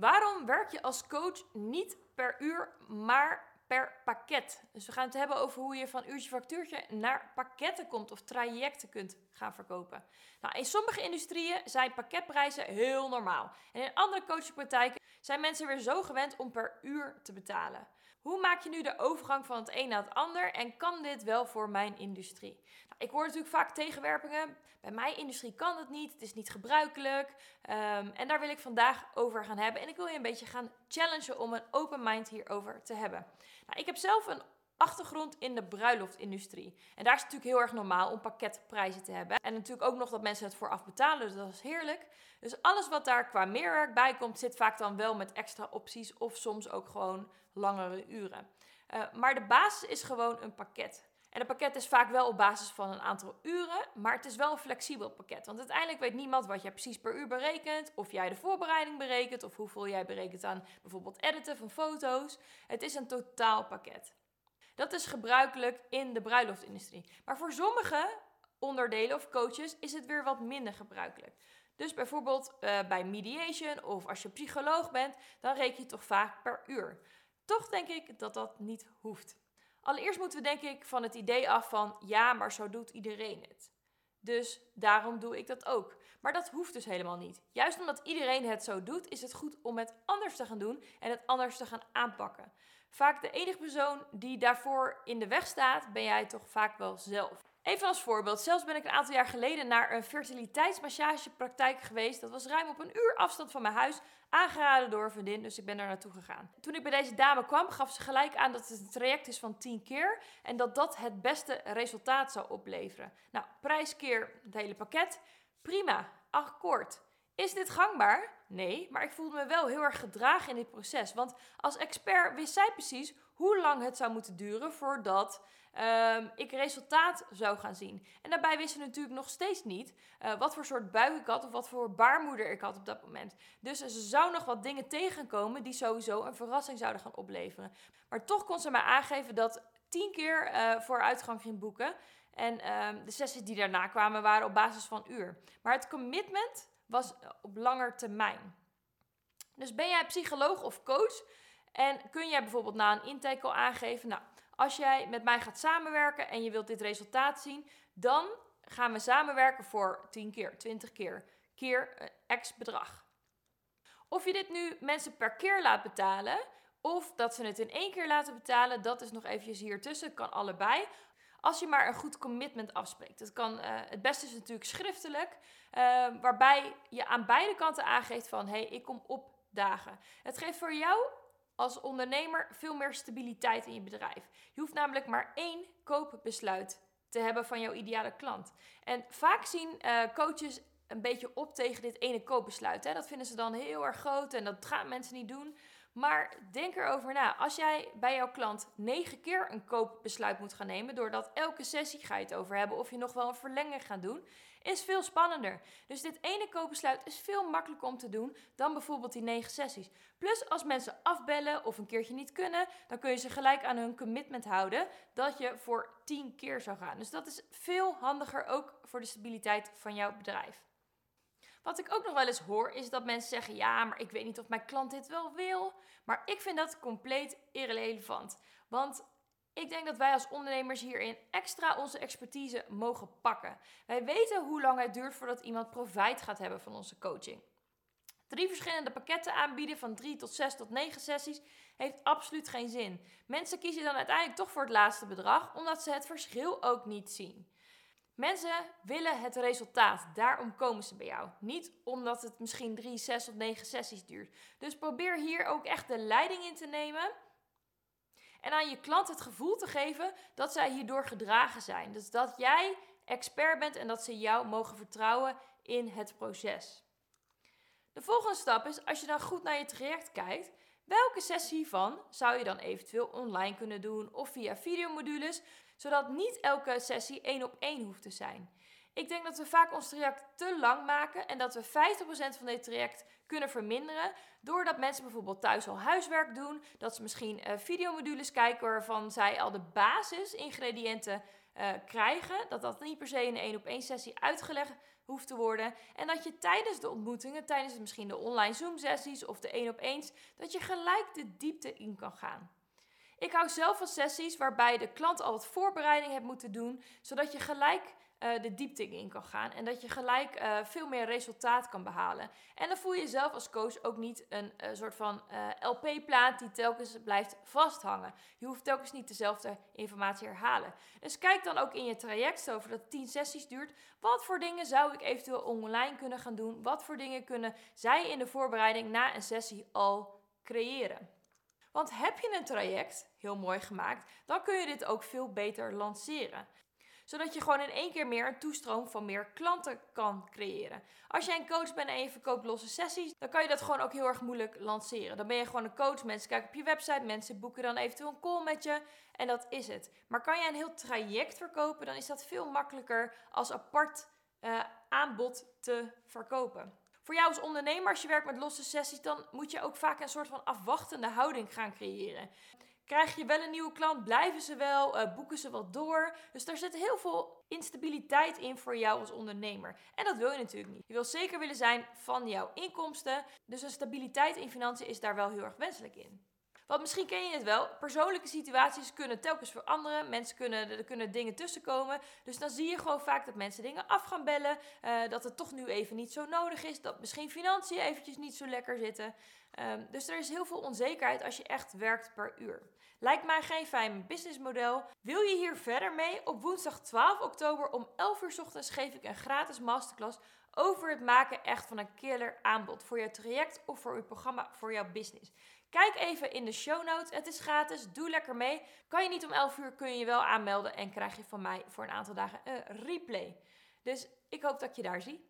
Waarom werk je als coach niet per uur, maar per pakket? Dus we gaan het hebben over hoe je van uurtje factuurtje naar pakketten komt of trajecten kunt gaan verkopen. Nou, in sommige industrieën zijn pakketprijzen heel normaal. En in andere coachingpraktijken zijn mensen weer zo gewend om per uur te betalen. Hoe maak je nu de overgang van het een naar het ander en kan dit wel voor mijn industrie? Nou, ik hoor natuurlijk vaak tegenwerpingen. Bij mijn industrie kan het niet, het is niet gebruikelijk. Ehm, en daar wil ik vandaag over gaan hebben. En ik wil je een beetje gaan challengen om een open mind hierover te hebben. Nou, ik heb zelf een achtergrond in de bruiloftindustrie. En daar is het natuurlijk heel erg normaal om pakketprijzen te hebben. En natuurlijk ook nog dat mensen het vooraf betalen, dus dat is heerlijk. Dus alles wat daar qua meerwerk bij komt, zit vaak dan wel met extra opties of soms ook gewoon langere uren. Uh, maar de basis is gewoon een pakket. En een pakket is vaak wel op basis van een aantal uren, maar het is wel een flexibel pakket. Want uiteindelijk weet niemand wat jij precies per uur berekent, of jij de voorbereiding berekent, of hoeveel jij berekent aan bijvoorbeeld editen van foto's. Het is een totaalpakket. Dat is gebruikelijk in de bruiloftindustrie. Maar voor sommige onderdelen of coaches is het weer wat minder gebruikelijk. Dus bijvoorbeeld uh, bij mediation of als je psycholoog bent, dan reken je toch vaak per uur. Toch denk ik dat dat niet hoeft. Allereerst moeten we denk ik van het idee af van ja, maar zo doet iedereen het. Dus daarom doe ik dat ook. Maar dat hoeft dus helemaal niet. Juist omdat iedereen het zo doet, is het goed om het anders te gaan doen en het anders te gaan aanpakken. Vaak de enige persoon die daarvoor in de weg staat, ben jij toch vaak wel zelf. Even als voorbeeld, zelfs ben ik een aantal jaar geleden naar een fertiliteitsmassagepraktijk geweest. Dat was ruim op een uur afstand van mijn huis, aangeraden door een vriendin, dus ik ben daar naartoe gegaan. Toen ik bij deze dame kwam, gaf ze gelijk aan dat het een traject is van 10 keer en dat dat het beste resultaat zou opleveren. Nou, prijs keer het hele pakket, prima, akkoord. Is dit gangbaar? Nee, maar ik voelde me wel heel erg gedragen in dit proces. Want als expert wist zij precies hoe lang het zou moeten duren voordat um, ik resultaat zou gaan zien. En daarbij wist ze natuurlijk nog steeds niet uh, wat voor soort buik ik had of wat voor baarmoeder ik had op dat moment. Dus ze zou nog wat dingen tegenkomen die sowieso een verrassing zouden gaan opleveren. Maar toch kon ze mij aangeven dat tien keer uh, vooruitgang ging boeken. En uh, de sessies die daarna kwamen waren op basis van uur. Maar het commitment was op langer termijn. Dus ben jij psycholoog of coach en kun jij bijvoorbeeld na een intake al aangeven, nou, als jij met mij gaat samenwerken en je wilt dit resultaat zien, dan gaan we samenwerken voor 10 keer, 20 keer, keer x bedrag. Of je dit nu mensen per keer laat betalen, of dat ze het in één keer laten betalen, dat is nog eventjes hier tussen, kan allebei. Als je maar een goed commitment afspreekt. Dat kan, uh, het beste is natuurlijk schriftelijk, uh, waarbij je aan beide kanten aangeeft van hé, hey, ik kom opdagen. Het geeft voor jou als ondernemer veel meer stabiliteit in je bedrijf. Je hoeft namelijk maar één koopbesluit te hebben van jouw ideale klant. En vaak zien uh, coaches een beetje op tegen dit ene koopbesluit. Hè. Dat vinden ze dan heel erg groot en dat gaan mensen niet doen. Maar denk erover na. Als jij bij jouw klant negen keer een koopbesluit moet gaan nemen, doordat elke sessie ga je het over hebben of je nog wel een verlenging gaat doen, is veel spannender. Dus dit ene koopbesluit is veel makkelijker om te doen dan bijvoorbeeld die negen sessies. Plus als mensen afbellen of een keertje niet kunnen, dan kun je ze gelijk aan hun commitment houden dat je voor tien keer zou gaan. Dus dat is veel handiger ook voor de stabiliteit van jouw bedrijf. Wat ik ook nog wel eens hoor, is dat mensen zeggen: Ja, maar ik weet niet of mijn klant dit wel wil. Maar ik vind dat compleet irrelevant. Want ik denk dat wij als ondernemers hierin extra onze expertise mogen pakken. Wij weten hoe lang het duurt voordat iemand profijt gaat hebben van onze coaching. Drie verschillende pakketten aanbieden van drie tot zes tot negen sessies heeft absoluut geen zin. Mensen kiezen dan uiteindelijk toch voor het laatste bedrag, omdat ze het verschil ook niet zien. Mensen willen het resultaat, daarom komen ze bij jou. Niet omdat het misschien drie, zes of negen sessies duurt. Dus probeer hier ook echt de leiding in te nemen. En aan je klant het gevoel te geven dat zij hierdoor gedragen zijn. Dus dat jij expert bent en dat ze jou mogen vertrouwen in het proces. De volgende stap is, als je dan goed naar je traject kijkt, welke sessie hiervan zou je dan eventueel online kunnen doen of via videomodules, zodat niet elke sessie één op één hoeft te zijn. Ik denk dat we vaak ons traject te lang maken en dat we 50% van dit traject kunnen verminderen. Doordat mensen bijvoorbeeld thuis al huiswerk doen. Dat ze misschien uh, videomodules kijken waarvan zij al de basisingrediënten uh, krijgen. Dat dat niet per se in een één op één sessie uitgelegd hoeft te worden. En dat je tijdens de ontmoetingen, tijdens misschien de online Zoom-sessies of de één op eens, dat je gelijk de diepte in kan gaan. Ik hou zelf van sessies waarbij de klant al wat voorbereiding heeft moeten doen, zodat je gelijk uh, de diepte in kan gaan en dat je gelijk uh, veel meer resultaat kan behalen. En dan voel je jezelf als coach ook niet een uh, soort van LP-plaat die telkens blijft vasthangen. Je hoeft telkens niet dezelfde informatie herhalen. Dus kijk dan ook in je traject, over dat 10 sessies duurt, wat voor dingen zou ik eventueel online kunnen gaan doen? Wat voor dingen kunnen zij in de voorbereiding na een sessie al creëren? Want heb je een traject, heel mooi gemaakt, dan kun je dit ook veel beter lanceren zodat je gewoon in één keer meer een toestroom van meer klanten kan creëren. Als jij een coach bent en je verkoopt losse sessies, dan kan je dat gewoon ook heel erg moeilijk lanceren. Dan ben je gewoon een coach, mensen kijken op je website, mensen boeken dan eventueel een call met je en dat is het. Maar kan jij een heel traject verkopen, dan is dat veel makkelijker als apart uh, aanbod te verkopen. Voor jou als ondernemer, als je werkt met losse sessies, dan moet je ook vaak een soort van afwachtende houding gaan creëren. Krijg je wel een nieuwe klant, blijven ze wel, uh, boeken ze wat door. Dus daar zit heel veel instabiliteit in voor jou als ondernemer. En dat wil je natuurlijk niet. Je wil zeker willen zijn van jouw inkomsten. Dus een stabiliteit in financiën is daar wel heel erg wenselijk in. Want misschien ken je het wel, persoonlijke situaties kunnen telkens veranderen. Mensen kunnen, er kunnen dingen tussenkomen. Dus dan zie je gewoon vaak dat mensen dingen af gaan bellen. Uh, dat het toch nu even niet zo nodig is. Dat misschien financiën eventjes niet zo lekker zitten. Um, dus er is heel veel onzekerheid als je echt werkt per uur. Lijkt mij geen fijn businessmodel. Wil je hier verder mee? Op woensdag 12 oktober om 11 uur ochtends geef ik een gratis masterclass over het maken echt van een killer aanbod voor je traject of voor je programma voor jouw business. Kijk even in de show notes. Het is gratis. Doe lekker mee. Kan je niet om 11 uur, kun je je wel aanmelden en krijg je van mij voor een aantal dagen een replay. Dus ik hoop dat ik je daar zie.